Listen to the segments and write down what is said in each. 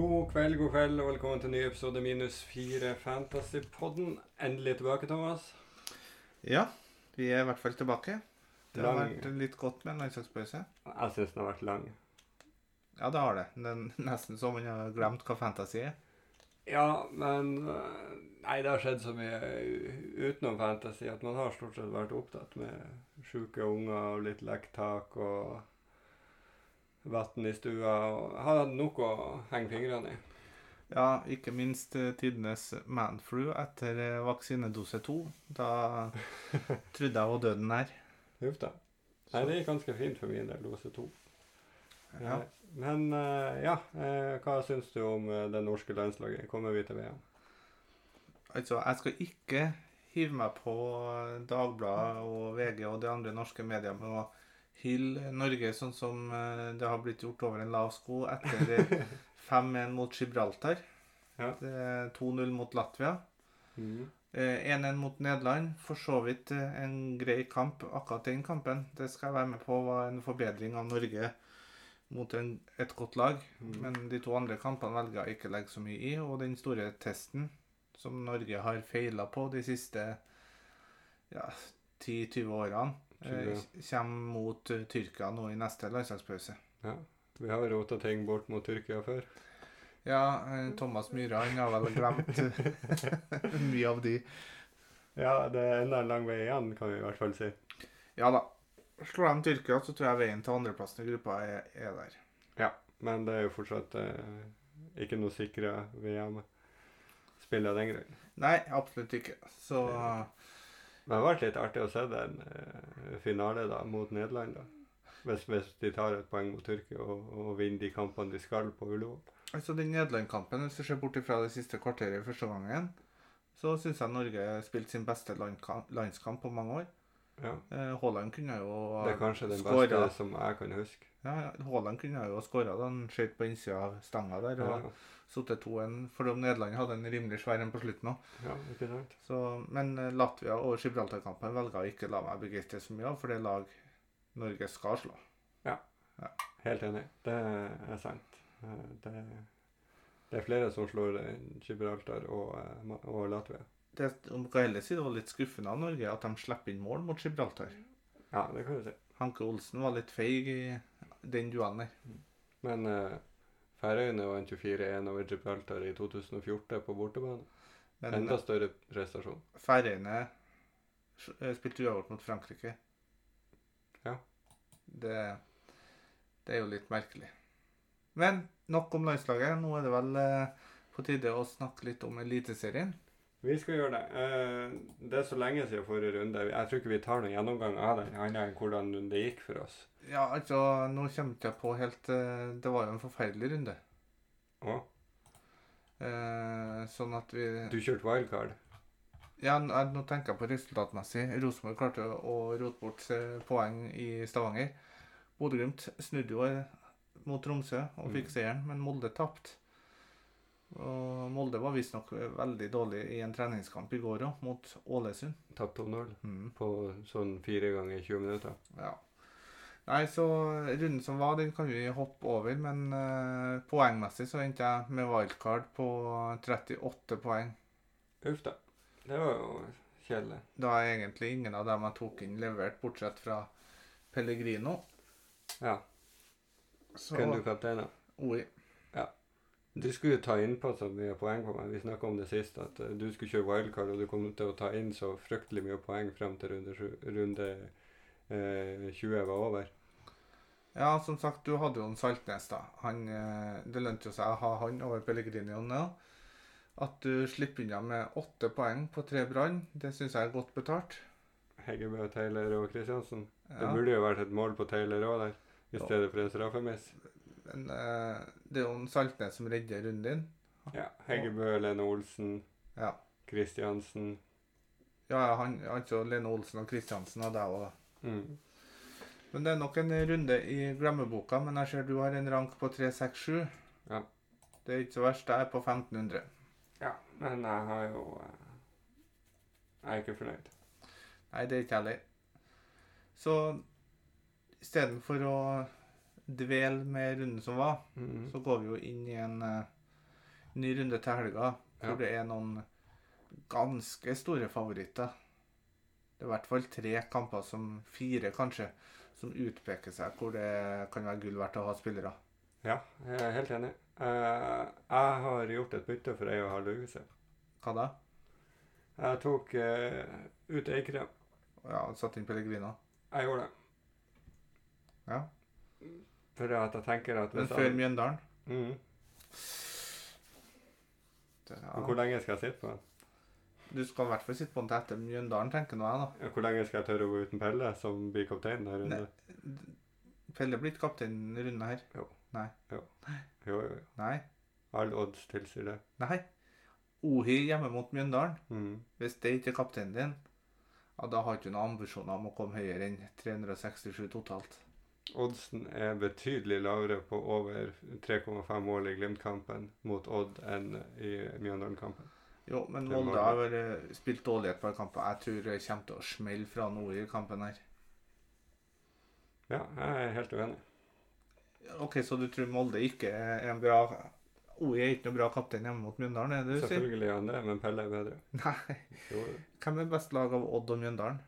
God kveld, god kveld, og velkommen til en ny episode minus fire Fantasypodden. Endelig tilbake, Thomas. Ja, vi er i hvert fall tilbake. Det har Lang- vært litt godt med en landslagspause. Jeg syns den har vært lang. Ja, det har det. Er nesten så man har glemt hva fantasy er. Ja, men øh, Nei, det har skjedd så mye utenom fantasy at man har stort sett vært opptatt med sjuke unger og litt lekktak og vann i stua. og Har hatt nok å henge fingrene i. Ja, ikke minst eh, tidenes manflu etter eh, vaksinedose to. Da trodde jeg var døden nær. Huff da. Nei, det gikk ganske fint for min del, dose to. Ja. Eh, Men øh, ja, eh, hva syns du om eh, det norske landslaget? Kommer vi til VM? Altså, jeg skal ikke hive meg på Dagbladet og VG og de andre norske medier med å hylle Norge sånn som eh, det har blitt gjort over en lav sko etter eh, 5-1 mot Gibraltar. Ja. Er 2-0 mot Latvia. Mm. Eh, 1-1 mot Nederland. For så vidt eh, en grei kamp. Akkurat den kampen det skal jeg være med på var en forbedring av Norge mot en, et godt lag. Mm. Men de to andre kampene velger jeg ikke å legge så mye i. Og den store testen som Norge har feila på de siste ja, 10-20 årene, eh, kommer mot eh, Tyrkia nå i neste landslagspause. Ja. Vi har rota ting bort mot Tyrkia før. Ja, eh, Thomas Myhre han har vel glemt eh, mye av de. Ja, det er enda en lang vei igjen, kan vi i hvert fall si. Ja da. Slår de Tyrkia, så tror jeg veien til andreplassen i gruppa er, er der. Men det er jo fortsatt eh, ikke noe sikra VM-spill av den grunn. Nei, absolutt ikke. Så Men det vært litt artig å se den eh, finale da, mot Nederland. da. Hvis, hvis de tar et poeng mot Tyrkia og, og vinner de kampene de skal på Ullevål. altså den Nederland-kampen, hvis du ser bort fra det siste kvarteret i første gangen, så syns jeg Norge spilte sin beste landskamp på mange år. Ja. Eh, Haaland kunne jo Det er kanskje den skåret. beste som jeg kan huske. Ja, ja, Haaland kunne jo skåra da han skjøt på innsida av stanga der og Ja, sittet 2-1. For Nederland hadde en rimelig svær en på slutten òg. ja, men eh, Latvia og Gibraltar-kampen velger å ikke la meg begeistre så mye av, for det er lag Norge skal slå. Ja, Helt enig. Det er sant. Eh, Det, det er flere som slår Gibraltar og, eh, og Latvia. Det om kan heller si det var litt skuffende av Norge at de slipper inn mål mot Gibraltar. Ja, det kan du si. Hanke Olsen var litt feig i den duellen der. Men uh, Færøyene vant jo 4-1 over Gibraltar i 2014 på bortebane. Men Enda større prestasjon. Færøyene eh, spilte uavgjort mot Frankrike. Ja. Det, det er jo litt merkelig. Men nok om landslaget. Nå er det vel eh, på tide å snakke litt om Eliteserien. Vi skal gjøre det. Eh, det er så lenge siden forrige runde. Jeg tror ikke vi tar noen gjennomgang av den, annet enn hvordan det gikk for oss. Ja, altså, nå kommer jeg på helt eh, Det var jo en forferdelig runde. Å, Eh, sånn at vi du kjørte wildcard? Ja, nå tenker jeg på resultatmessig. Rosenborg klarte å rote bort eh, poeng i Stavanger. Bodø-Glimt snudde jo mot Tromsø og Mm. fikk seieren, men Molde tapte. Og Molde var visstnok veldig dårlig i en treningskamp i går òg, mot Ålesund. Tapt 2-0 Mm, på sånn fire ganger 20 minutter. ja. Nei, så runden som var, den kan vi hoppe over, men eh, poengmessig så endte jeg med wildcard på 38 poeng. Uff da. Det var jo kjedelig. Da er egentlig ingen av dem jeg tok inn, levert, bortsett fra Pellegrino. Ja. Så Kunne du kapteina? Oi. Du skulle jo ta innpå så mye poeng på meg. Vi snakka om det sist, at eh, du skulle kjøre wildcard, og du kom til å ta inn så fryktelig mye poeng frem til runde, runde eh, 20 var over. Ja, som sagt, du hadde jo en Saltnes, da. Han, eh, det lønte jo seg å ha han over Pellegrino nå. At du slipper unna med åtte poeng på tre brann, det syns jeg er godt betalt. Heggebø, Taylor og Kristiansen. Det burde jo vært et mål på Taylor òg der, i stedet for en straffemiss. Men uh, det er jo en Saltnes som redder runden din. Ja. Heggebø, Lene Olsen, Ja. Kristiansen. Ja, han, altså Lene Olsen og Kristiansen og deg òg. Mm. Men det er nok en runde i glemmeboka. Men jeg ser du har en rank på 367. Ja. Det er ikke så verst. Jeg er på 1500. Ja, men jeg har jo eh, Jeg er ikke fornøyd. Nei, det er ikke jeg heller. Så istedenfor å dvele med runden som var, Mm. så går vi jo inn i en, uh, ny runde til helga, hvor Ja. det er noen ganske store favoritter. Det er i hvert fall tre kamper, som fire kanskje, som utpeker seg, hvor det kan være gull verdt å ha spillere. Ja, jeg er helt enig. Uh, jeg har gjort et bytte for ei og halv uke. Hva da? Jeg tok uh, ut Eikrem. Ja, satt inn Pellegrina? Jeg gjorde det. Ja. For at jeg tenker at Men før Mjøndalen Mm. det, Hvor lenge skal jeg sitte på den? Du skal i hvert fall sitte på den til etter Mjøndalen, tenker nå jeg, da. Ja, Hvor lenge skal jeg tørre å gå uten Pelle, som blir kaptein denne under? runden? Pelle blir blitt kaptein denne runden her. Jo, Nei. jo, jo. Nei. All odds tilsier det. Nei. Ohi hjemme mot Mjøndalen. mm. Hvis det ikke er kapteinen din, ja, da har du ikke noen ambisjoner om å komme høyere enn 367 totalt. Oddsen er betydelig lavere på over 3,5 mål i Glimt-kampen mot Odd enn i Mjøndalen-kampen. Jo, men Molde har vært- spilt dårlig et par kamper. Jeg tror det kommer til å smelle fra noe i kampen her. Ja, jeg er helt uenig. Ok, Så du tror Molde ikke er en bra Oi er ikke noen bra kaptein hjemme mot Mjøndalen, er det du sier? Selvfølgelig er han det, men Pelle er bedre. Nei. Hvem er best lag av Odd og Mjøndalen?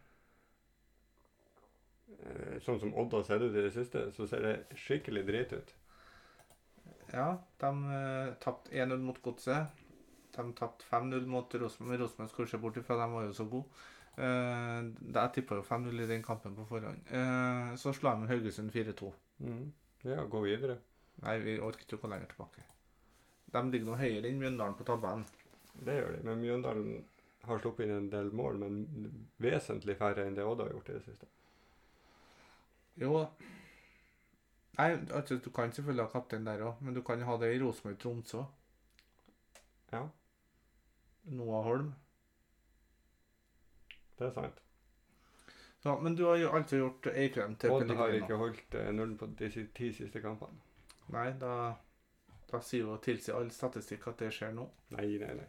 Eh, sånn som Odd har sett ut i det siste, så ser det skikkelig drit ut. Ja, de uh, tapte 1-0 mot Godset. De tapte 5-0 mot Rosenborg, Rosenborg skulle se bort ifra, de var jo så gode. Uh, jeg tippa jo 5-0 i den kampen på forhånd. Uh, så slo de Haugesund 4-2. Mm. Ja, gå videre. Nei, vi orker ikke å gå lenger tilbake. De ligger nå høyere enn Mjøndalen på tabellen. Det gjør de. Men Mjøndalen har sluppet inn en del mål, men vesentlig færre enn det Odd har gjort i det siste. Jo da. Nei, altså, du kan selvfølgelig ha kaptein der òg, men du kan ha det i Rosenborg-Tromsø. Ja, Noah Holm. det er sant. Ja, men du har jo altså gjort Eikrem til Odd har ikke holdt eh, nullen på de ti siste kampene. Nei, da, da sier jo tilsier all statistikk at det skjer nå. Nei, nei, nei.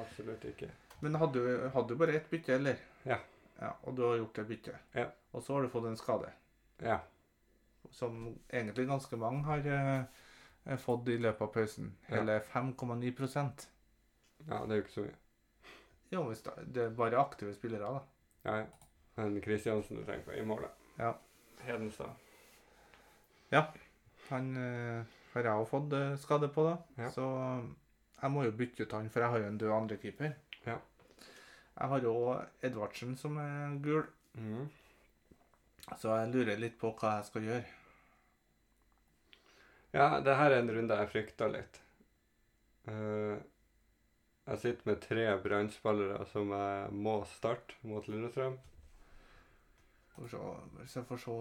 Absolutt ikke. Men hadde du, hadde du bare ett bytte, eller? Ja. ja. Og du har gjort det byttet. Ja. Og så har du fått en skade, Ja. som egentlig ganske mange har eh, fått i løpet av pausen. Ja. Hele 5,9% ja, det er jo ikke så mye. Jo, hvis det, det er bare aktive spillere, da. Ja, ja. Men Kristiansen du tenker på i målet. Ja. Hedenstad. Han eh, har jeg òg fått eh, skade på, da. Ja. Så eh, jeg må jo bytte ut han, for jeg har jo en død andrekeeper. Ja. Jeg har jo Edvardsen som er gul, Mhm. Så jeg lurer litt på hva jeg skal gjøre. Ja, det her er en runde jeg frykter litt. Uh, jeg sitter med tre brannspillere som jeg må starte mot Lillestrøm. Hvis jeg får se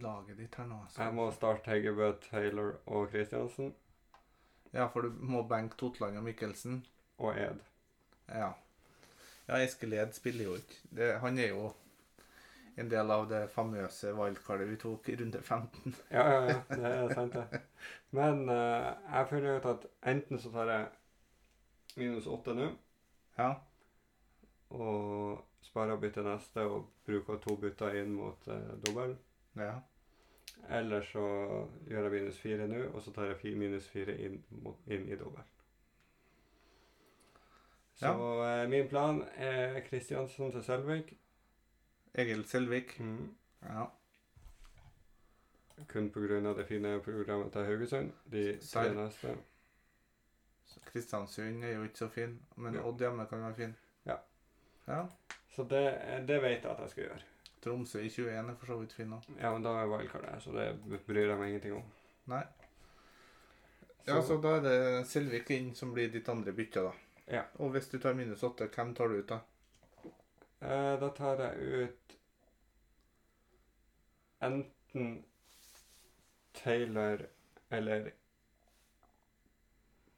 laget ditt her nå så- Jeg må starte Heggebø, Taylor og Kristiansen. Ja, for du må benke Totland og Mikkelsen. Og Ed. Ja. Ja, Eskil Ed spiller jo ikke. Det, han er jo en del av det famøse wildcardet vi tok i runde 15. Ja, ja, ja. Det er sant, det. Men uh, jeg føler ut at enten så tar jeg minus åtte nå, Ja. og sparer til neste og bruker to bytter inn mot uh, dobbel. ja. Eller så gjør jeg minus fire nå, og så tar jeg minus fire inn, inn i dobbel. Så ja. min plan er Kristiansen til Selvik. Egil Selvik. Mm. Ja. Kun pga. det fine programmet til Haugesund. De tre neste. Kristiansund er jo ikke så fin, men Ja. Odd hjemme kan være fin. Ja. Ja. Så det, det vet jeg at jeg skal gjøre. Tromsø i 21 er for så vidt fin òg. Ja, men da er wildcard der, så det bryr jeg meg ingenting om. Nei. Ja, så da er det Selvik inn som blir ditt andre bytte, da. Ja. Og hvis du tar minus åtte, hvem tar du ut da? Eh, da tar jeg ut enten Taylor eller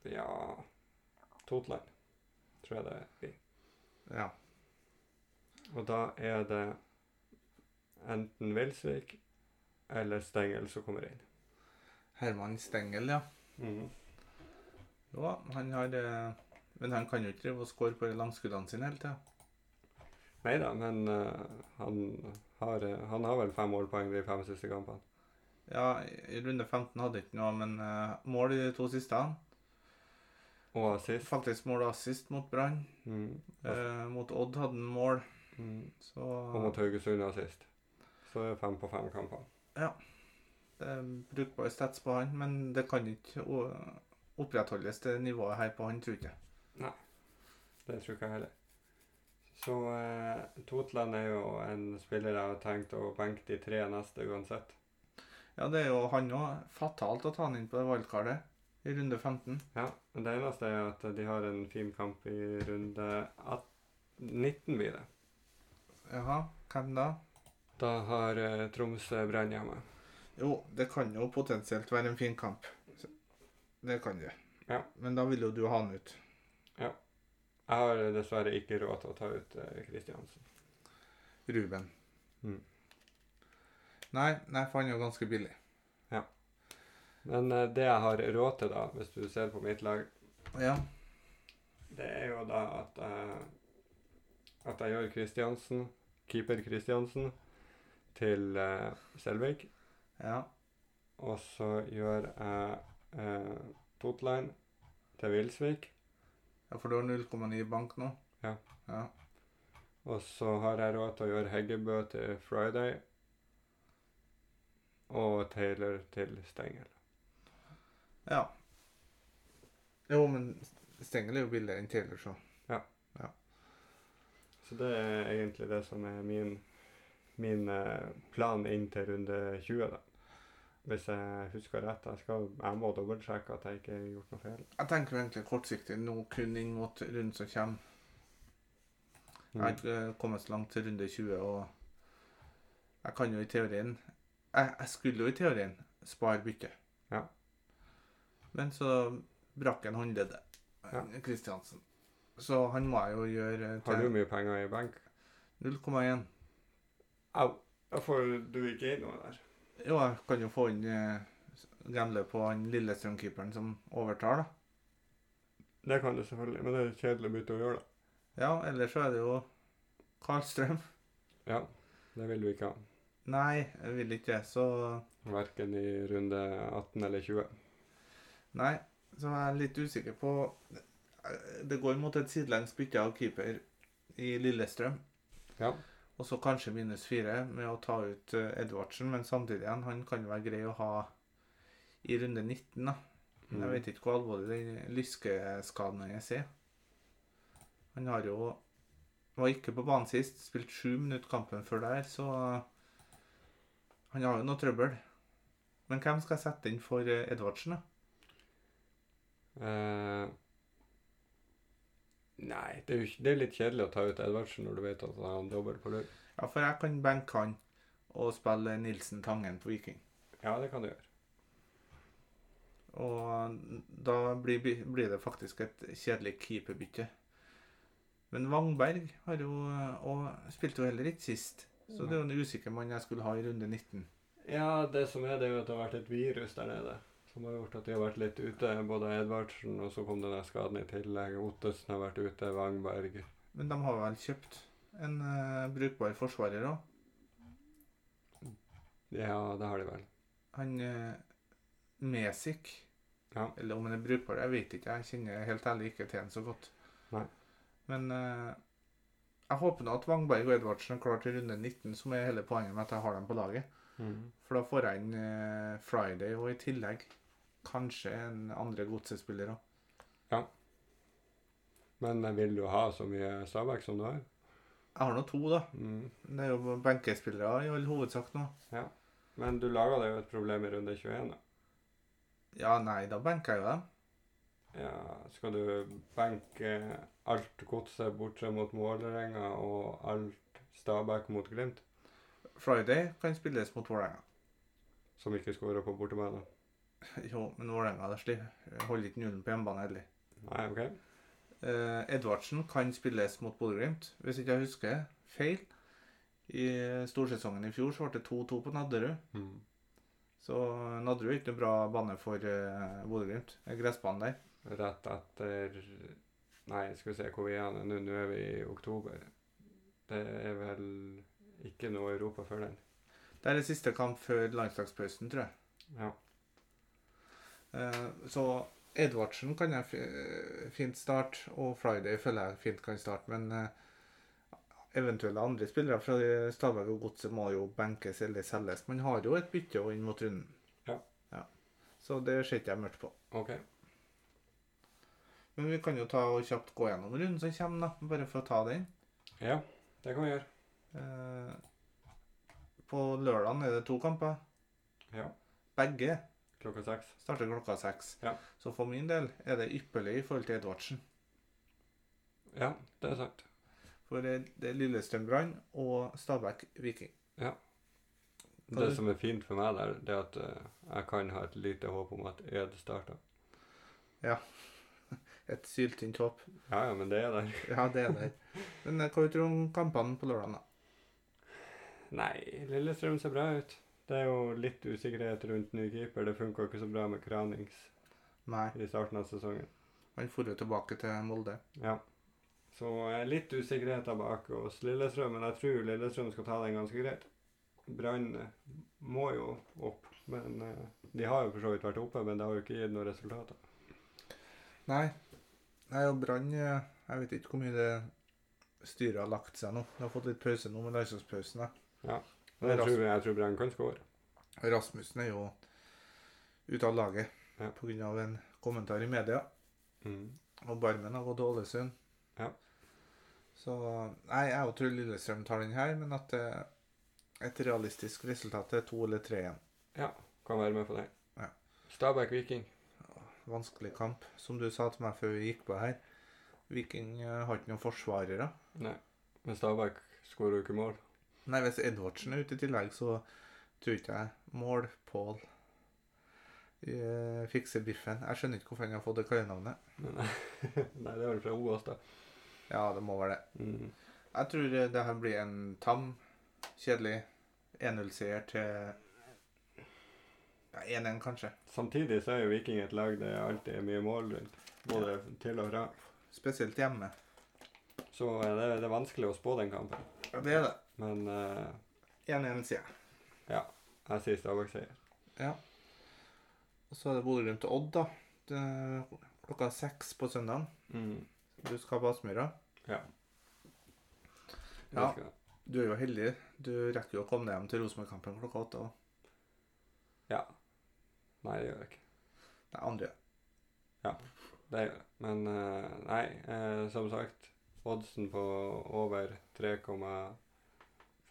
Ja Totland, tror jeg det blir. Ja. Og da er det enten Wilsvik eller Stengel som kommer inn. Herman Stengel, ja. Mm. Jo, han har eh, Men han kan jo ikke drive og skåre på langskuddene sine hele tida. Nei da, men eh, han, har, eh, han har vel fem målpoeng de fem siste kampene. Ja, i runde 15 hadde ikke noe, men eh, mål i de to siste. Og assist. Faktisk mål og assist mot Brann. Mm. Eh, mot Odd hadde han mål, Mm. så Og mot Haugesund assist. Så er det fem på fem kamper. det er brukbare stats på han, men det kan ikke opprettholdes det nivået her på han, tror jeg Nei, Det tror ikke jeg heller. Så eh, Totland er jo en spiller jeg har tenkt å benke de tre neste uansett. Ja, det er jo han òg fatalt å ta han inn på det wildcardet i runde 15. Ja, men det eneste er at de har en fin kamp i runde 18, 19 blir det. Jaha, hvem da? Da har eh, Tromsø Brann hjemme. Jo, det kan jo potensielt være en fin kamp. Det kan det. Ja. Men da vil jo du ha han ut. Jeg har dessverre ikke råd til å ta ut eh, Kristiansen. Ruben. Mm. Nei, nei, for han er jo ganske billig. Ja. Men eh, det jeg har råd til, da, hvis du ser på mitt lag, Ja. det er jo da at jeg, at jeg gjør Kristiansen, keeper Kristiansen, til uh, Selvik. Ja. Og så gjør jeg uh, Totline til Vilsvik. Ja, for du har 0,9 bank nå? Ja. Ja. Og så har jeg råd til å gjøre Heggebø til Friday. Og Taylor til Stengel. ja. Jo, men Stengel er jo billigere enn Taylor, så. Ja. ja. Så det er egentlig det som er min, min eh, plan inn til runde 20, da. Hvis jeg husker rett. Jeg, skal, jeg må dobbeltsjekke at jeg ikke har gjort noe feil. Jeg tenker egentlig kortsiktig nå kun inn mot runden som kommer. Jeg har Mm. ikke eh, kommet så langt til runde 20, og jeg kan jo i teorien Jeg, jeg skulle jo i teorien spare byttet. Ja. Men så brakk han håndleddet, Ja. Kristiansen. Så han må jeg jo gjøre Har du mye penger i bank? 0,1. Au! Da får du ikke inn noe der. Jo, jeg kan jo få inn eh, gamle på han Lillestrøm-keeperen som overtar, da. Det kan du selvfølgelig, men det er kjedelig å bytte å gjøre da. Ja, ellers så er det jo Karlstrøm. Ja, det vil du ikke ha. Nei, jeg vil ikke det, så Verken i runde 18 eller 20. Nei, så er jeg litt usikker på Det går mot et sidelengs bytte av keeper i Lillestrøm. Ja. Og så kanskje minus fire med å ta ut eh, Edvardsen, men samtidig igjen, han kan jo være grei å ha i runde 19, da. Men jeg Mm. vet ikke hvor alvorlig den lyskeskaden hans er. Han har jo Var ikke på banen sist, spilt sju minutter kampen før der, så Han har jo noe trøbbel. Men hvem skal jeg sette inn for eh, Edvardsen, da? Eh, nei, det er, jo, det er litt kjedelig å ta ut Edvardsen når du vet at han jobber på lur. Ja, for jeg kan benke han og spille Nilsen Tangen på Viking. Ja, det kan du gjøre. Og da blir, blir det faktisk et kjedelig keeperbytte. Men Wangberg har jo og spilte jo heller ikke sist. Så det er jo en usikker mann jeg skulle ha i runde 19. Ja, det som er, det er jo at det har vært et virus der nede. Som har gjort at de har vært litt ute. Både Edvardsen, og så kom denne skaden i tillegg. Ottesen har vært ute, Wangberg. Men de har vel kjøpt en uh, brukbar forsvarer òg. Ja, det har de vel. Han uh, Mesik. Ja. Eller om han er brukbar, jeg vet ikke. Jeg kjenner helt ærlig ikke til han så godt. Nei. Men uh, jeg håper nå at Wangberg og Edvardsen er klar til runde 19, som er hele poenget med at jeg har dem på laget. Mm. For da får jeg inn Friday, og i tillegg kanskje en andre godsespiller òg. Men eh, vil du ha så mye Stabæk som du har? Jeg har nå to, da. Mm. Det er jo benkespillere i all hovedsak nå. Ja. Men du laga deg jo et problem i runde 21. da. Ja, nei, da benker jeg jo dem. Ja, skal du benke alt godset bortsett mot Vålerenga og alt Stabæk mot Glimt, Friday kan spilles mot Vålerenga. som ikke skårer på bortebane? Jo, men Vålerenga holder ikke nullen på hjemmebane heller. Nei, OK? Eh, Edvardsen kan spilles mot Bodø-Glimt, hvis ikke jeg husker feil. I storsesongen i fjor så ble det 2-2 på Nadderud. Mm. Så Nadderud er ikke noe bra bane for uh, Bodø-Glimt. Gressbanen der. Rett etter Nei, skal vi se hvor vi er nå. Nå er vi i oktober. Det er vel ikke noe Europa før den. Det er det siste kamp før landslagspausen, tror jeg. Ja. Eh, så Edvardsen kan jeg fint starte, og Friday føler jeg fint kan starte. Men eh, eventuelle andre spillere fra Stabæk og Godset må jo benkes eller selges. Man har jo et bytte inn mot runden. Ja. Så det ser ikke jeg mørkt på. OK. Men vi kan jo ta og kjapt gå gjennom runden som kommer, da. Bare for å ta den. Ja, det kan vi gjøre. Eh, på lørdagen er det to kamper. Ja. Begge Klokka seks. starter klokka seks. Ja. Så for min del er det ypperlig i forhold til Edvardsen. Ja, det er sant. For det er Lillestrøm Brann og Stabæk Viking. Ja. Det som er fint for meg der, det er at eh, jeg kan ha et lite håp om at Ed starter. Ja. Et syltynt håp. Ja, ja, men det er der. Ja, det er der. Men eh, hva tror du om kampene på lørdag, da? Nei, Lillestrøm ser bra ut. Det er jo litt usikkerhet rundt ny keeper. Det funka ikke så bra med Kranings Nei, i starten av sesongen. han dro jo tilbake til Molde. Ja. Så eh, litt usikkerhet der bak hos Lillestrøm, men jeg tror Lillestrøm skal ta den ganske greit. Brann eh, må jo opp, men eh, de har jo for så vidt vært oppe, men det har jo ikke gitt noen resultater. Nei. Nei, og Brann Jeg vet ikke hvor mye det styret har lagt seg nå. De har fått litt pause nå med landslagspausen. da. Men jeg tror, jeg tror Brann kan skåre. Rasmussen er jo ute av laget Ja. av en kommentar i media. Mm. Og Barmen har gått til Ålesund. Ja. Så Nei, jeg tror Lillestrøm tar den her, men at eh, et realistisk resultat er to eller tre igjen. Ja, Kan være med på det. Ja. Stabæk Viking. Vanskelig kamp. Som du sa til meg før vi gikk på her, Viking eh, har ikke noen forsvarere. Nei, men Stabæk skårer jo ikke mål. Nei, hvis Edvardsen er ute i tillegg, så tror ikke jeg mål Pål eh, fikser biffen. Jeg skjønner ikke hvorfor han har fått det kallenavnet. Men, Nei, det er vel fra OAS, da. Ja, det må være det. Mm. Jeg tror eh, det her blir en tam, kjedelig 1-0-seier til ja, 1-1, kanskje. Samtidig så er jo Viking et lag det alltid er mye mål rundt. Både til og fra. Spesielt hjemme. Så eh, det, det er vanskelig å spå den kampen. Ja, det er det. Men eh, 1-1, sier jeg. jeg sier Stabæk-seier. Ja. Og så er det Bodø-Glimt og Odd, da. Det klokka seks på søndagen. Mm. Du skal på Aspmyra. Ja. Ja. Du er jo heldig. Du rekker jo å komme deg hjem til Rosenborg-kampen klokka åtte. også. ja. Nei, det gjør jeg ikke. Nei, andre. Ja, Det gjør jeg. Men eh, nei, eh, som sagt. Oddsen på over 3,5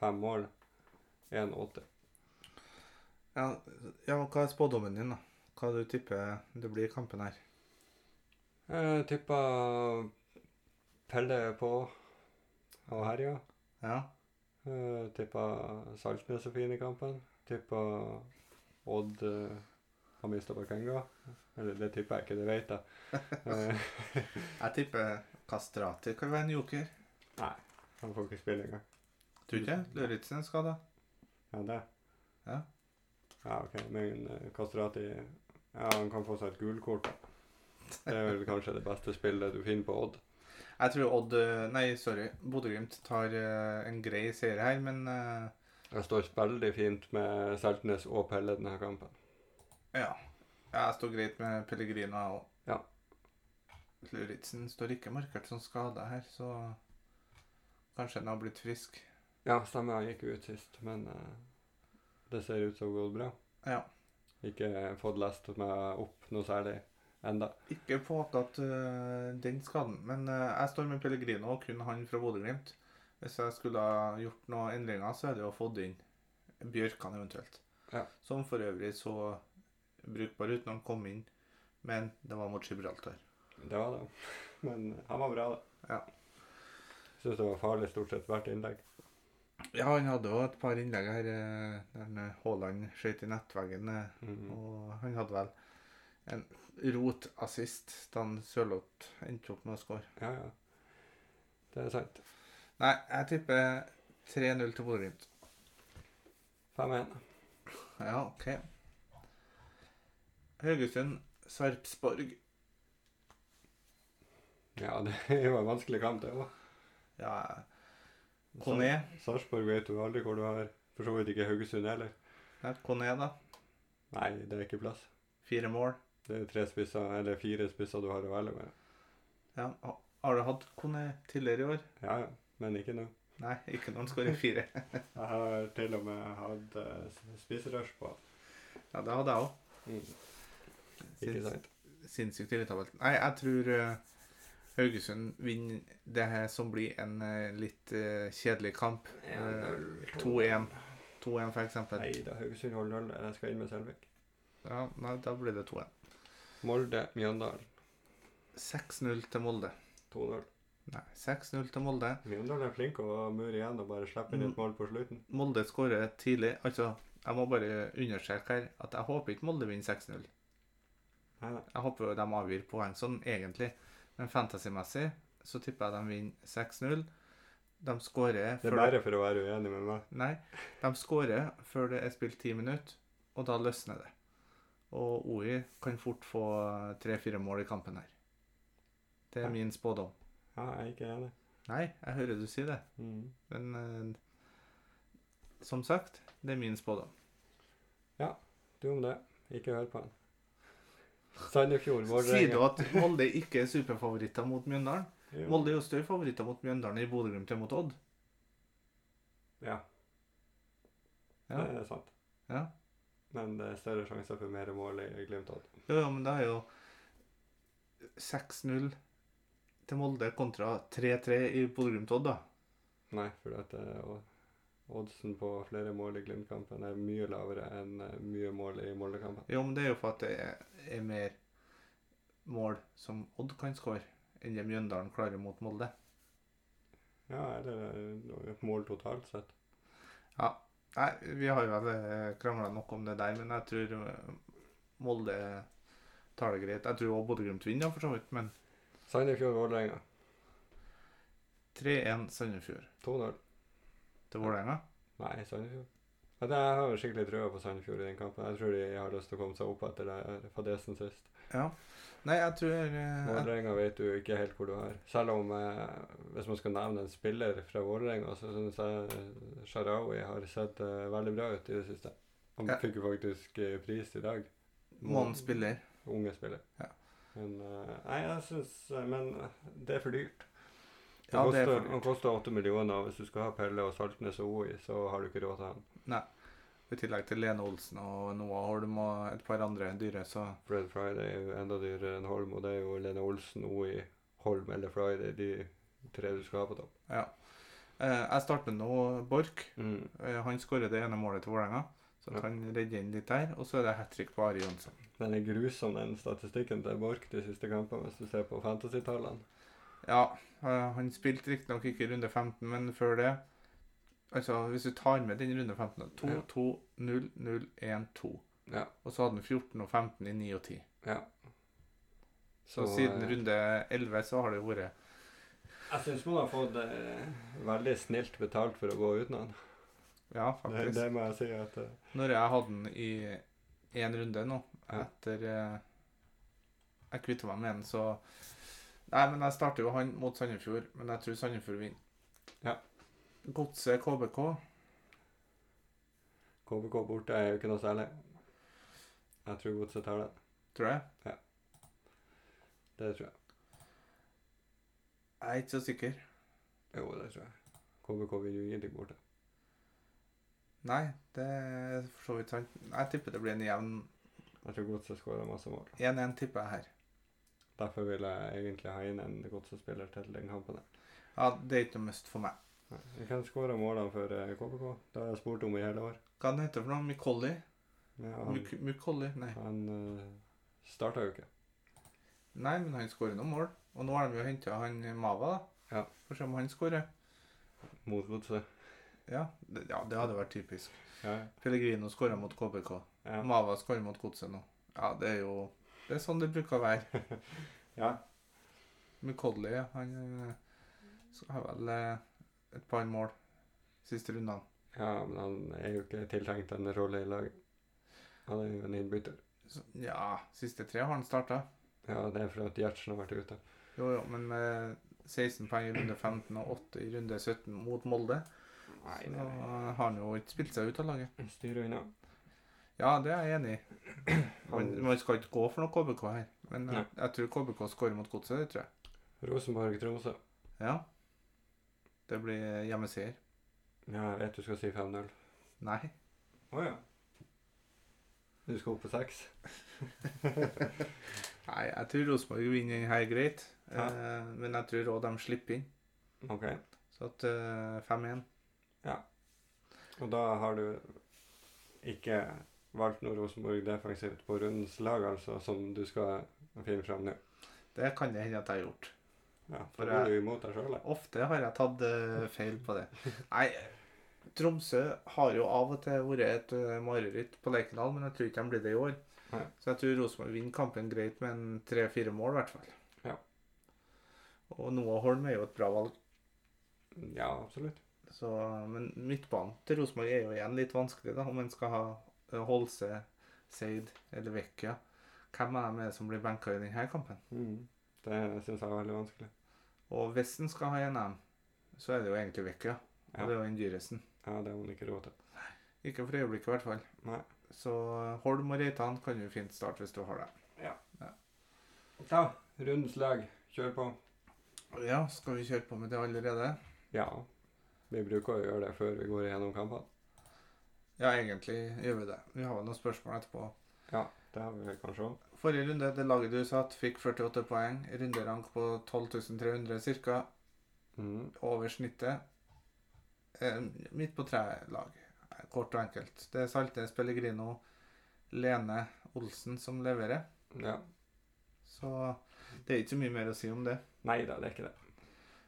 mål 1,8. Ja, ja, hva er spådommen din, da? Hva du tipper det blir i kampen her? Jeg tipper Pelle på og herja. Ja. Jeg tipper Saltnes er fin i kampen. Tipper Odd uh, har mista Bakenga. Eller det tipper jeg ikke, det vet jeg. Jeg tipper Kastrati kan være en joker. nei, han får ikke spille engang. Tror ikke? Lauritzen er skada. Ja, det. Ja. Ja, OK. Men Kastrati Ja, han kan få seg et gulkort. Det er vel kanskje det beste spillet du finner på Odd. Jeg tror Odd eh, Nei, sorry. Bodø-Glimt tar eh, en grei seier her, men eh, Jeg står veldig fint med Seltnes og Pelle denne kampen. ja. ja. Jeg står greit med Pellegrina og Ja. Lauritzen står ikke markert som skada her, så kanskje han har blitt frisk. Ja, stemmer. Han gikk ut sist, men uh, det ser ut som det går bra. Ja. Ikke fått lest meg opp noe særlig enda. Ikke på akkurat uh, den skaden, men uh, jeg står med Pellegrino og kun han fra Bodø-Glimt. Hvis jeg skulle ha gjort noen endringer, så er det jo fått inn Bjørkan eventuelt. Ja. Som for øvrig så brukbar ut når han kom inn, men det var mot Gibraltar. Det var det. Men han var bra, da. Ja. Syns det var farlig stort sett hvert innlegg. Ja, han hadde jo et par innlegg her eh, der eh, Haaland skjøt i nettveggen. Mm -hmm. Og han hadde vel en rotassist da han Sørloth endte opp med å skåre. Ja, ja. Det er sant. Nei, jeg tipper 3-0 til Bodø-Glimt. 5-1. Ja, OK. Haugesund, Sarpsborg. Ja, det jo en vanskelig kamp, det òg. Ja, Kone. Sarpsborg vet du aldri hvor du har. For så vidt ikke Haugesund heller. Ja, Kone, da. Nei, det er ikke plass. Fire mål. Det er tre spisser, eller fire spisser du har å velge med. Ja. Har du hatt Kone tidligere i år? Ja, ja. Men ikke nå. Nei, ikke når han skårer fire. Jeg har til og med hatt uh, spiserush på. Ja, det hadde jeg òg. Mm. Ikke sant? Sinnssykt irritabelt. Nei, jeg tror eh, Haugesund vinner det her som blir en eh, litt eh, kjedelig kamp. Eh, 2-1. 2-1 for eksempel. Nei da, Haugesund holder null. Jeg skal inn med Selvik. Ja, nei, da blir det 2-1. Molde, Mjøndalen 6-0 til Molde. 2-0. Nei, 6-0 til Molde. Mjøndalen er flink å mure igjen og bare slippe inn et mål på slutten. Molde skårer tidlig. Altså, jeg må bare understreke her at jeg håper ikke Molde vinner 6-0. Nei, nei. Jeg håper de avgir poeng sånn, egentlig. Men fantasymessig så tipper jeg de vinner 6-0. De skårer Det er bare for å være uenig med meg. Nei, de skårer før det er spilt ti minutter, og da løsner det. Og OI kan fort få tre-fire mål i kampen her. Det er Ja. min spådom. Ja, jeg er ikke enig. Nei, jeg hører du si det, Mm. men eh, som sagt, det er min spådom. Ja, Du om det. Ikke hør på han. Sandefjord, Sier du at Molde ikke er superfavoritter mot Mjøndalen? Jo. Molde er jo større favoritter mot Mjøndalen i Bodø-Glimt enn mot Odd. Ja, Ja. det er sant. ja. Men det er større sjanser for mer mål i Glimt-Odd. Jo, jo, men det er jo 6-0 til Molde kontra 3-3 i Bodø-Glimt-Odd, da. Nei, for det o- oddsen på flere mål i Glimt-kampen er mye lavere enn eh, mye mål i Molde-kampen. Jo, men det er jo for at det er, er mer mål som Odd kan skåre, enn det Mjøndalen klarer mot Molde. Ja, eller et mål totalt sett. Ja. Nei, vi har jo vel krangla nok om det der, men jeg tror eh, Molde tar det greit. Jeg tror også Bodø-Glimt vinner, for så vidt, men Sandefjord, Vålerenga 3-1 Sandefjord 2-0. Til Vålerenga. Nei, Sandefjord. Jeg har skikkelig trua på Sandefjord i den kampen. Jeg tror de har lyst til å komme seg opp etter det fadesen sist. Ja. Nei, jeg tror eh, Vålerenga vet du ikke helt hvor du har. Selv om, eh, hvis man skal nevne en spiller fra Vålerenga, så syns jeg Sharawi har sett eh, veldig bra ut i det siste. Han Ja. fikk jo faktisk eh, pris i dag. Månens spiller. Unge spiller. Ja. Men eh, Nei, jeg syns Men eh, det er for dyrt. Det Ja, det er koster, for. Han koster åtte millioner, hvis du skal ha Pelle og Saltnes og OI, så har du ikke råd til han. Nei. I tillegg til Lene Olsen og Noah Holm og et par andre dyre, så Fred Friday er jo enda dyrere enn Holm, og det er jo Lene Olsen, OI, Holm eller Friday, de tre du skal ha på topp. ja. Eh, jeg starter nå Borch. Mm. Eh, Han skårer det ene målet til Vålerenga, så Ja. han redder inn litt der. Og så er det hat trick på Ari Jonsson. Den er grusom, den statistikken til Borch de siste kampene, hvis du ser på fantasy-tallene. Ja, eh, han spilte riktignok ikke i runde 15, men før det Altså, hvis du tar med den runde 15 2, Ja. 2, 0, 0, 1, 2. Ja. Og så hadde han 14 og 15 i 9 og 10. ja. Så, siden eh, runde 11 så har det vært Jeg syns man har fått eh, veldig snilt betalt for å gå uten han. Ja, faktisk. det må jeg si at uh... Når jeg hadde den i én runde nå, etter eh, Jeg kvitta meg med den, så Nei, men jeg starter jo han mot Sandefjord, men jeg tror Sandefjord vinner. Ja. Godset KBK. KBK borte er jo ikke noe særlig. Jeg tror Godset tar det. Tror jeg. Det tror jeg. Jeg er ikke så sikker. Jo, det tror jeg. KBK vil jo gi deg borte. Nei, det er for så vidt sant. Jeg tipper det blir en jevn Jeg tror Godset skårer masse mål. 1-1, tipper jeg her. Derfor vil jeg egentlig ha inn en Godset-spiller til den kampen. Ja, det er ikke noe mest for meg. Hvem skåra målene for eh, KBK? Det har jeg spurt om i hele år. Hva han heter for noe? Mikolli? Ja, han Muk Mukolli? Nei. han uh, starta jo ikke. Nei, men han skårer noen mål. Og nå har de jo henta han Mava, da. Ja. Får se om han skårer. Mot Godset. Ja, det, ja, det hadde vært typisk. Ja, Pellegrino skåra mot KBK. ja. Mava skårer mot Godset nå. Ja, det er jo Det er sånn det bruker å være. ja. Mukolli, han har skal vel eh, et par mål siste rundene. ja, men han er jo ikke tiltenkt en rolle i laget. Han er jo en innbytter. Ja, siste tre har han starta. Ja, det er for at Gjertsen har vært ute. Jo, jo, men med 16 poeng i runde 15 og 8 i runde 17 mot Molde, Nei, så har han jo ikke spilt seg ut av laget. Styrer unna. Ja, det er jeg enig i. Man, man skal ikke gå for noe KBK her. Men jeg, jeg tror KBK skårer mot Godset, det tror jeg. Rosenborg-Tromsø. Ja. Det blir hjemmeseier. Ja, jeg vet du skal si 5-0. Nei. Å ja. Du skal opp på 6? Nei, jeg tror Rosenborg vinner den her greit. Ja. Eh, men jeg tror òg de slipper inn. OK. Så at eh, 5-1. Ja. Og da har du ikke valgt noe Rosenborg defensivt på rundens lag, altså, som du skal finne fram nå? Det kan det hende at jeg har gjort. Ja, For for jeg- du imot deg selv, Ofte har jeg tatt uh, feil på det. Nei, Tromsø har jo av og til vært et uh, mareritt på Lerkendal, men jeg tror ikke de blir det i år. Nei. Så jeg tror Rosenborg vinner kampen greit med en tre-fire mål, i hvert fall. Ja. Og Noah Holm er jo et bra valg. Ja, absolutt. Så, men midtbanen til Rosenborg er jo igjen litt vanskelig, da, om en skal ha Holse, Seid eller Vecchia. Hvem er det som blir benka i denne kampen? Mm. Det syns jeg er veldig vanskelig. Og hvis en skal ha en av dem, så er det jo egentlig Vecchia. Og Ja, det er jo den dyreste. ja det har hun ikke råd til. Ikke for øyeblikket, i hvert fall. Nei. Så eh, Holm og Reitan kan jo fint starte hvis du har det. Ja. Da, rundens lag. Kjør på. Ja, skal vi kjøre på med det allerede? Ja. Vi bruker å gjøre det før vi går igjennom kampene. Ja, egentlig gjør vi det. Vi har jo noen spørsmål etterpå. Ja, Det har vi kanskje òg. Forrige runde, det laget du satt, fikk 48 poeng. Runderank på 12.300 ca. Mm. Over snittet. Eh, midt på tre-lag. Kort og enkelt. Det er Saltnes, Pellegrino, Lene Olsen som leverer. Ja. Så det er ikke så mye mer å si om det. Nei da, det er ikke det.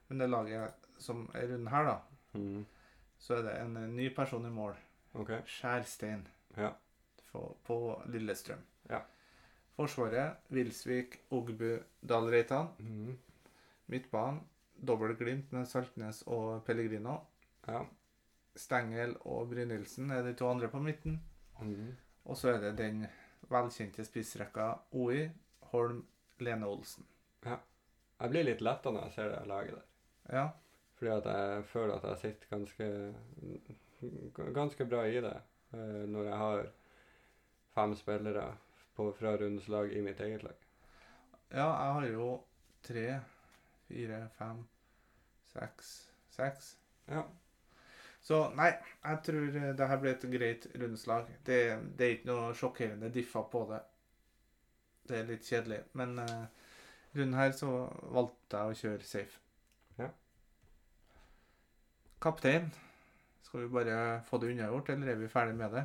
Men det laget som er rundt her, da, Mm. så er det en eh, ny person i mål. OK. Skjærstein Ja. på, på Lillestrøm. Ja. Forsvaret Vilsvik, Ogbu, Dalreitan. Mm. Midtbanen dobbel glimt med Saltnes og Pellegrino. Ja. Stengel og Brynildsen er de to andre på midten. Mm. Og så er det den velkjente spissrekka OI, Holm, Lene Olsen. Ja. Jeg blir litt letta når jeg ser det laget der. Ja, Fordi at jeg føler at jeg sitter ganske ganske bra i det. eh, Når jeg har fem spillere på, fra rundens lag i mitt eget lag. ja jeg har jo tre, fire, fem, seks Seks. Ja. Så nei, jeg tror eh, det her blir et greit rundslag. Det, det er ikke noe sjokkerende diffa på det. Det er litt kjedelig. Men uh, runden her så valgte jeg å kjøre safe. Ja. Kaptein. Skal vi bare få det unnagjort, eller er vi ferdig med det?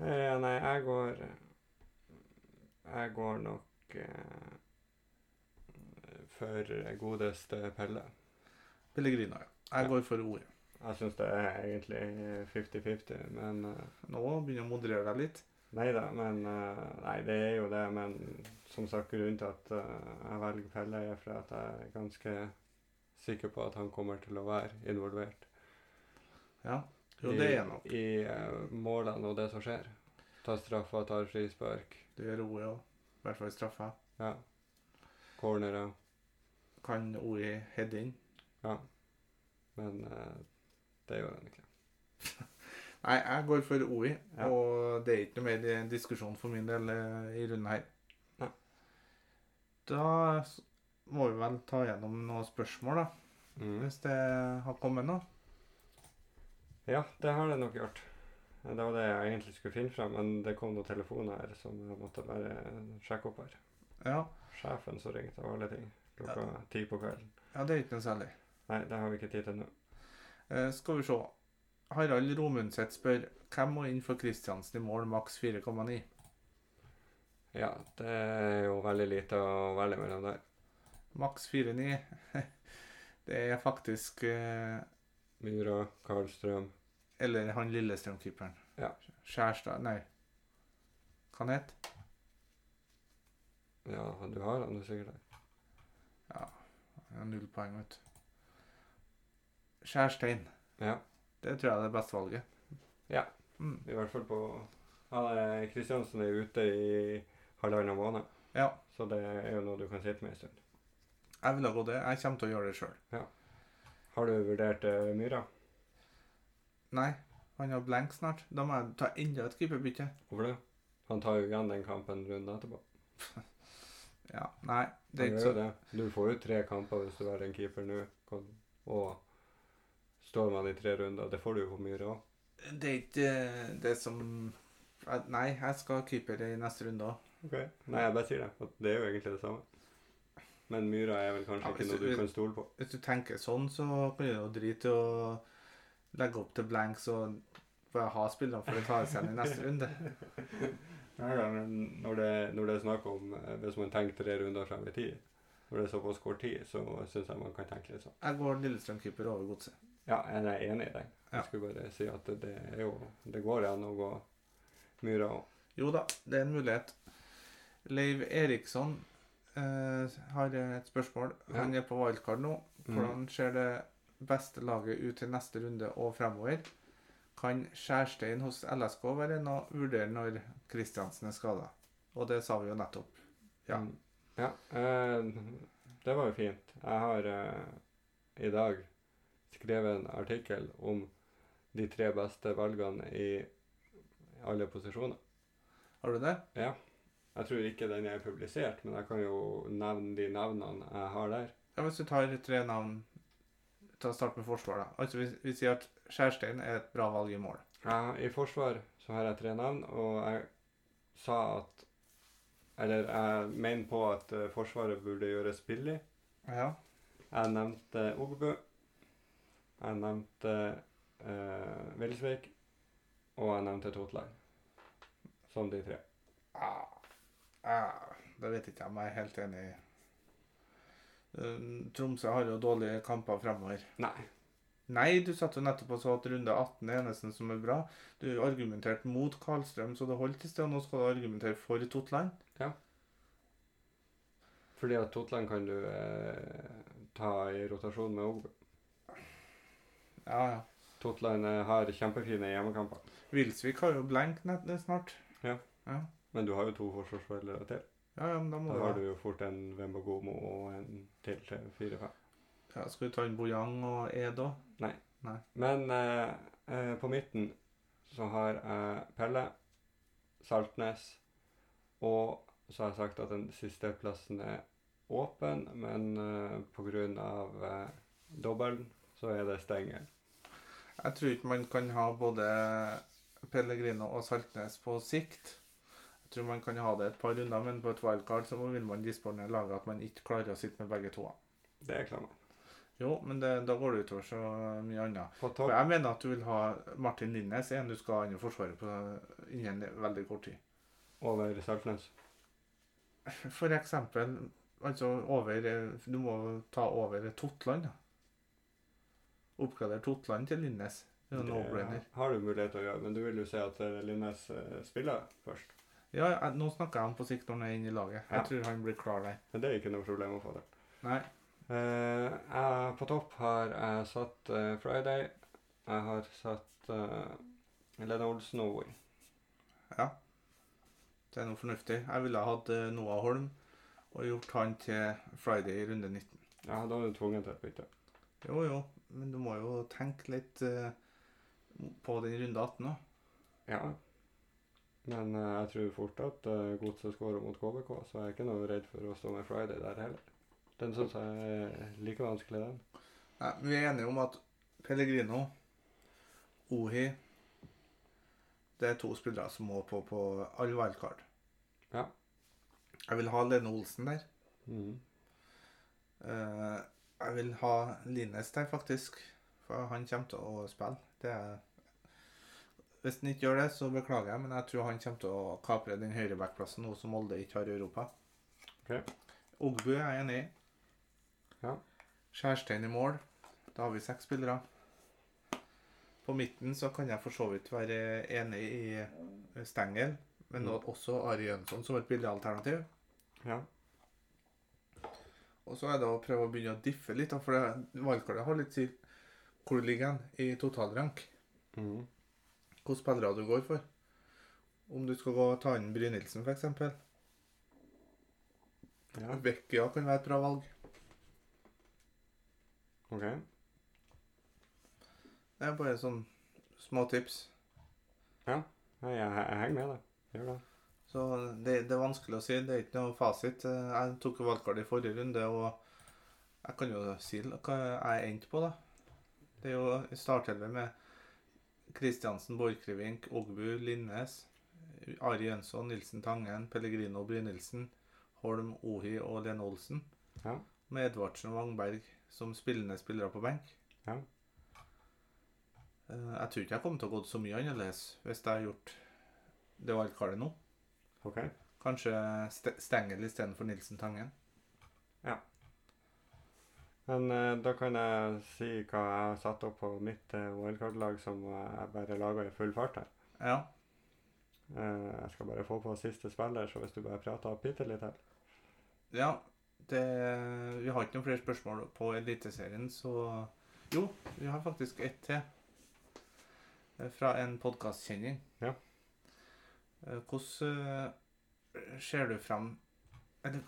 Eh, nei, jeg går Jeg går nok eh, for godeste Pelle. Pellegrino, ja. Jeg Ja. går for ordet. Jeg syns det er egentlig 50-50, men eh, Nå begynner å moderere deg litt. Nei da, men eh, Nei, det er jo det, men som sagt, grunnen til at eh, jeg velger Pelle, er for at jeg er ganske sikker på at han kommer til å være involvert Ja. Jo, det er nok. i eh, målene og det som skjer. Tar straffa, tar frispark, Det gjør OI òg. I hvert fall straffa. ja. cornerer. Kan OI heade inn? Ja. Men eh, det gjør han ikke. Nei, jeg går for OI, Ja. og det er ikke noe mer di- diskusjon for min del eh, i runden her. Ja. Da må vi vel ta gjennom noen spørsmål, da. Mm. Hvis det har kommet noe. Ja, det har det nok gjort. Det var det jeg egentlig skulle finne frem, men det kom noen telefoner her som jeg måtte bare sjekke opp her. Ja. Sjefen som ringte av alle ting klokka ti på kvelden. ja, det er ikke noe særlig. Nei, det har vi ikke tid til nå. Eh, skal vi se. Harald Romundset spør hvem må inn for Kristiansen i mål maks 4,9? Ja, det er jo veldig lite å velge mellom der. Maks 4,9. det er faktisk eh, Myra, Karlstrøm Eller han Lillestrøm-keeperen. Ja. Skjærstad Nei. Hva han het Ja, du har han jo sikkert der. Ja, han har null poeng, vet du. Skjærstein. Ja, Det tror jeg er det beste valget. Ja. Mm. i hvert fall på Kristiansen er ute i halvannen måned, Ja, så det er jo noe du kan sitte med en stund. jeg vil ha gått det. Jeg kommer til å gjøre det sjøl. Har du vurdert uh, Myra? Nei, Han har blank snart. Da må jeg ta enda et keeperbytte. Hvorfor det? Han tar jo igjen den kampen runden etterpå. Ja, nei, det er ikke så det. Du får jo tre kamper hvis du er en keeper nå. Og står man i tre runder, det får du jo på Myra òg. Det er ikke eh, det som Nei, jeg skal ha keeper i neste runde òg. Nei, jeg bare sier det. Det er jo egentlig det samme. Men myra er vel kanskje Ja, ikke noe du- du kan stole på. Hvis du tenker sånn, så kan du jo drite i å legge opp til blanks og bare ha spillerne for å ta seg igjen i neste runde. Ja, ja, når det, når det er snakk om eh, Hvis man tenker tre runder frem i tid, når det er såpass kort tid, så syns jeg man kan tenke litt sånn. Jeg går Lillestrøm-keeper over godset. Ja, jeg er enig i. Ja. Jeg skulle bare si at det, det er jo Det går an å gå myra òg. Jo da, det er en mulighet. Leiv Eriksson eh, har et spørsmål. Han er på wildcard nå. Mm. Hvordan ser det beste laget ut til neste runde og fremover? Kan Skjærstein hos LSK være en å vurdere når Kristiansen er skada? Og det sa vi jo nettopp. Ja. Mm. ja eh, det var jo fint. Jeg har eh, i dag skrevet en artikkel om de tre beste valgene i alle posisjoner. Har du det? Ja. Jeg tror ikke den er publisert, men jeg kan jo nevne de navnene jeg har der. Ja, Hvis du tar tre navn Ta Start med forsvar, da. Altså, vi, vi sier at Skjærstein er et bra valg i mål. Ja, I forsvar så har jeg tre navn, og jeg sa at Eller jeg mener på at eh, Forsvaret burde gjøres billig. Ja. Jeg nevnte Ogbu. Jeg nevnte uh, Vilsvik. Og jeg nevnte Totland. Som de tre. Ah, ah, det vet ikke om jeg er helt enig i. Um, Tromsø har jo dårlige kamper fremover. Nei. Nei, du satt jo nettopp og sa at runde 18 er eneste som er bra. Du argumenterte mot Karlstrøm, så det holdt i sted. Og nå skal du argumentere for Totland. Fordi at Totland kan du eh, ta i rotasjon med Ogbu. Ja, ja. Totland eh, har kjempefine hjemmekamper. Wilsvik har jo blenk snart. Ja. Ja, Men du har jo to forsvarsspillere til. ja, ja men da må Da du har du jo fort en Wembagomo og en til til fire-fem. ja, Skal du ta inn Bojang og Ed òg? Men eh, eh, på midten så har jeg Pelle, Saltnes, og så har jeg sagt at den siste plassen er åpen, men eh, pga. Eh, dobbelen så er det Stengel. Jeg tror ikke man kan ha både Pellegrino og Saltnes på sikt. Tror man kan ha det et par runder, men på et wildcard så vil man disponere laget at man ikke klarer å sitte med begge to. Det er klart. Jo, men det, da går det utover så mye annet. For jeg mener at du vil ha Martin Linnes, en du skal ha inn i Forsvaret på innen veldig kort tid. over Saltnes. For eksempel altså over Du må ta over Totland. Oppgradere Totland til Linnes. Det. Det har du mulighet til å gjøre, men du vil jo si at eh, Linnes eh, spiller først. Ja, jeg, nå snakker jeg om på sikt når han er inne i laget. Jeg Ja. tror han blir klar der. Men det er ikke noe problem å få det. Nei. Eh, jeg, på topp har jeg satt eh, Friday. Jeg har satt uh, Lene Olsen og Oi. Ja. Det er noe fornuftig. Jeg ville ha hatt eh, Noah Holm og gjort han til Friday i runde 19. Ja, da er du tvunget til et bytte. Jo, jo, men du må jo tenke litt eh, på den runde 18 òg. Ja. Men uh, jeg tror fort at uh, Godset skårer mot KBK, så jeg er ikke noe redd for å stå med Friday der heller. Den syns jeg er like vanskelig, den. Vi er enige om at Pellegrino, Ohi Det er to spillere som må på på all wildcard. Ja. Jeg vil ha Lene Olsen der. Mm. Uh, jeg vil ha Linnes der, faktisk. For han kommer til å spille. Det er Hvis han ikke gjør det, så beklager jeg, men jeg tror han kommer til å kapre den høyrebackplassen nå som Molde ikke har i Europa. Ok. Ogbu er jeg enig i. Ja. Skjærstein i mål. Da har vi seks spillere. På midten så kan jeg for så vidt være enig i Stengel, men Mm. også Ari Jønsson som et billig alternativ. Ja. Og så er det å prøve å begynne å diffe litt, for wildcardet har litt å hvor ligger han i totalrank. Mhm. Hvilke spillere du går for. Om du skal gå og ta inn Brynildsen, f.eks. ja. Vecchia kan være et bra valg. OK. Det er bare sånn små tips. Ja. jeg, jeg henger med deg. Gjør det. Så det, det er vanskelig å si. Det er ikke noe fasit. Jeg tok valgkart i forrige runde, og jeg kan jo si hva jeg endte på, da. Det er jo startelver med Kristiansen, Borchgrevink, Ogbu, Linnes, Ari Jønsson, Nilsen Tangen, Pellegrino Brynildsen, Holm, Ohi og Lene Olsen. Ja. Med Edvardsen og Wangberg som spillende spillere på benk. Ja. Eh, Jeg tror ikke jeg kommer til å gå så mye annerledes hvis jeg har gjort det valgkartet nå. OK. Kanskje St Stengel istedenfor Nilsen Tangen. Men eh, da kan jeg si hva jeg har satt opp på mitt uh, wildcard-lag som jeg bare laga i full fart her. Ja. Eh, jeg skal bare få på siste spiller, så hvis du bare prater bitte litt her. ja det, vi har ikke noen flere spørsmål på Eliteserien, så Jo, vi har faktisk ett til. Eh, Fra en podkastkjenning. Ja. Eh, Hvordan eh, ser du fram Eller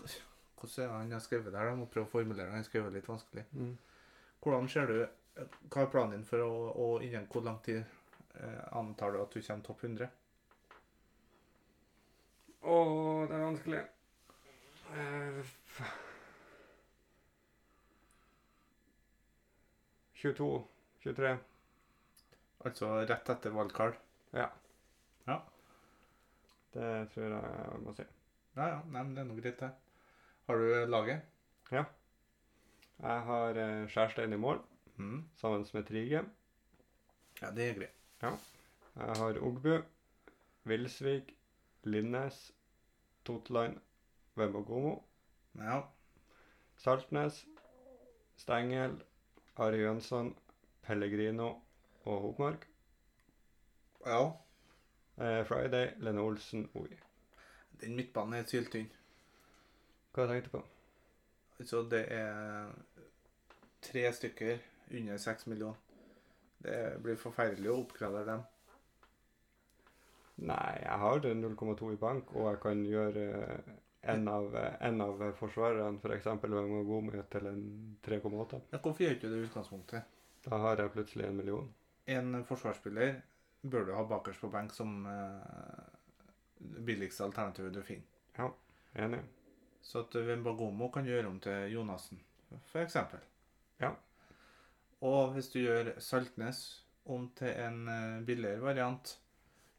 hvordan er det han har skrevet der? Jeg må prøve å formulere det. Han har skrevet litt vanskelig. Hvordan ser du Hva er planen din for å Og innen hvor lang tid eh, antar du at du kommer topp 100? Å, det er vanskelig. Uh, 22, 23. Altså rett etter valgkart? Det tror jeg jeg må si. Ja, ja. Nei, men det er noe greit, det. Har du laget? Ja. Jeg har eh, Skjærstein i mål, Mm. sammen med Trige. Ja, det er greit. Jeg har Ogbu, Vilsvik, Linnes, Totland, Vembogomo, Ja. Saltnes, Stengel, Ari Jønsson, Pellegrino og Hopmark. ja. Eh, Friday, Lene Olsen, Oi. Den midtbanen er syltynn. Hva tenkte du på? Så det er tre stykker under seks millioner. Det blir forferdelig å oppgradere dem. Nei, jeg har 0,2 i bank, og jeg kan gjøre eh, en av, eh, en av forsvarerne, f.eks. For med til en 3,8. Men hvorfor gjør ikke det i utgangspunktet? Da har jeg plutselig en million. En forsvarsspiller bør du ha bakerst på benk som eh, billigste alternativet du finner. Ja, Enig. Så at Wembagomo kan gjøre om til Jonassen, eksempel. Ja. Og hvis du gjør Saltnes om til en eh, billigere variant,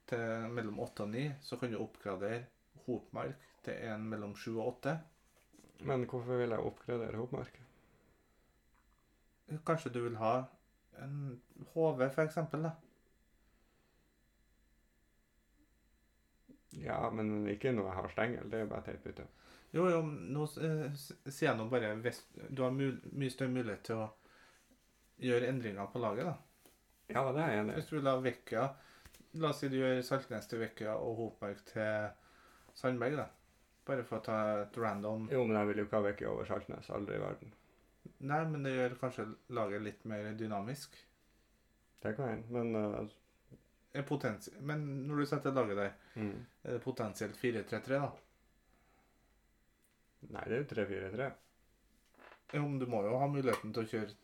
til mellom 8 og 9, så kan du oppgradere Hopmark til en mellom 7 og 8. Men hvorfor vil jeg oppgradere Hopmark? Kanskje du vil ha en HV, eksempel, da. Ja, men ikke noe jeg har stengel. Det er bare teit bytte. Jo, jo, nå eh, sier jeg nå bare hvis du har mye større mulighet til å gjøre endringer på laget, da. Ja, det er jeg enig i. Hvis du vil ha Vekka La oss si du gjør Saltnes til Vekka og Hopberg til Sandberg, da. Bare for å ta et random Jo, men jeg vil jo ikke ha Vekka over Saltnes. Aldri i verden. Nei, men det gjør kanskje laget litt mer dynamisk. Det kan hende, men Er Men når du setter laget der, mm. er det potensielt 4-3-3, da? Nei, det er jo 3-4-3. Jo, men du må jo ha muligheten til å kjøre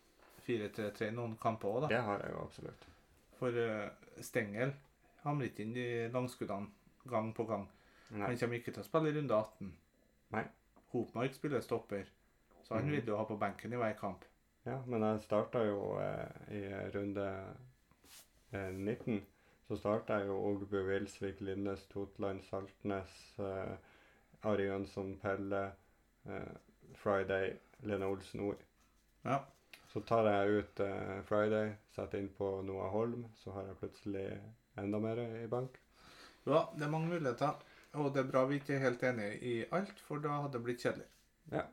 4-3-3 i noen kamper òg, da. Det har jeg jo absolutt. For uh, Stengel hamrer ikke inn de langskuddene gang på gang. Nei. Han kommer ikke til å spille i runde 18. Nei. Hopmark spiller stopper, så han mm. vil jo ha på benken i hver kamp. Ja, men jeg starta jo eh, i runde eh, 19. Så starta jeg jo Ogbu, Wilsvik, Linnes, Totland, Saltnes, eh, Ari Jønsson, Pelle, Friday, Lene Olsen Ord. Ja. Så tar jeg ut eh, Friday, setter inn på Noah Holm, så har jeg plutselig enda mer i bank. Ja, det er mange muligheter. Og det er bra vi ikke er helt enige i alt, for da hadde det blitt kjedelig. Ja.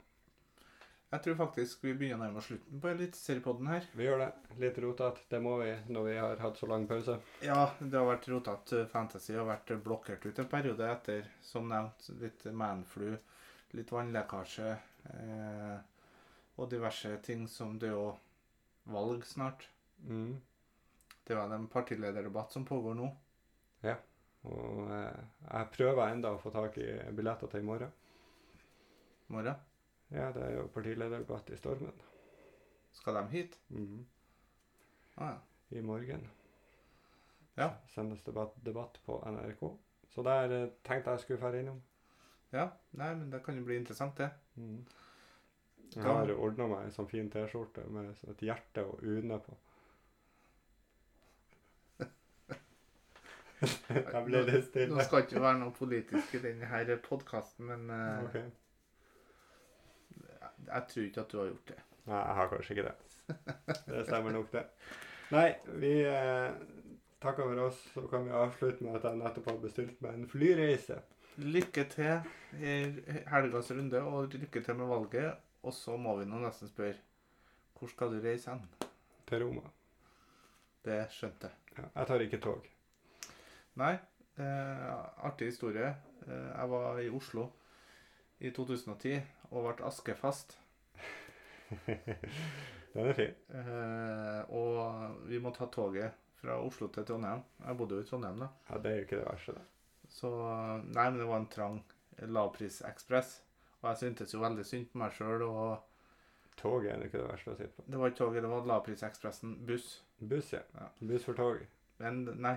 Jeg tror faktisk vi begynner å nærme oss slutten på Eliteseriepodden her. Vi gjør det. Litt rotete. Det må vi når vi har hatt så lang pause. Ja, det har vært rotete. Fantasy har vært blokkert ut en periode etter, som nevnt, litt manflu, litt vannlekkasje eh, og diverse ting som det er jo valg snart. Mm. Det var en partilederdebatt som pågår nå. Ja. Og eh, jeg prøver enda å få tak i billetter til i morgen. Morgen. Ja, det er jo partilederdebatt i Stormen. Skal de hit? Mm. Ah, ja. I morgen. Ja. Sendes debatt, debatt på NRK. Så der eh, tenkte jeg skulle dra innom. Ja, nei, men det kan jo bli interessant, det. Mm. Jeg har ordna meg en sånn fin T-skjorte med et hjerte og UNE på. Da ble Nå stille. skal ikke være noe politisk i denne podkasten, men uh, Ok. jeg, jeg tror ikke at du har gjort det. Nei, jeg har kanskje ikke det. Det stemmer nok, det. Nei, vi eh, takker for oss. Så kan vi avslutte med at jeg nettopp har bestilt meg en flyreise. Lykke til i helgas runde, og lykke til med valget. Og så må vi nå nesten spørre hvor skal du reise hen? til Roma. Det skjønte jeg. Ja, jeg tar ikke tog. Nei, eh, artig historie. Eh, jeg var i Oslo i 2010 og ble askefast. Den er fin. Eh, og vi må ta toget fra Oslo til Trondheim. Jeg bodde jo i Trondheim, da. Ja, Det er jo ikke det verste, da. Så Nei, men det var en trang lavprisekspress. Og jeg syntes jo veldig synd på meg sjøl. Og Toget er ikke det verste å sitte på. det var ikke toget, det var lavprisekspressen buss. Buss, ja. Ja. Buss for tog. Men nei,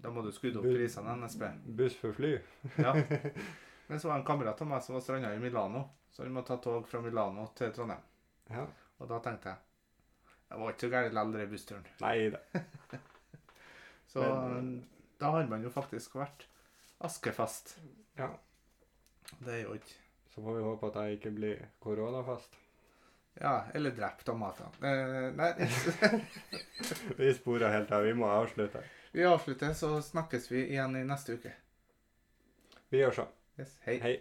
da må du skudde opp prisene, NSB. Buss for fly. Ja. Men så var det en kamerat av meg som var stranda i Milano, så vi måtte ta tog fra Milano til Trondheim. Ja. Og da tenkte jeg det var ikke så gærent likevel, den bussturen. Nei da. Så Men- da har man jo faktisk vært askefast. Ja. Det er jo ikke Så får vi håpe at jeg ikke blir koronafast. Ja, eller drept av matene. Eh, nei, Vi sporer helt av. Vi må avslutte. vi avslutter, så snakkes vi igjen i neste uke. Vi gjør så. Yes, hei. Hei.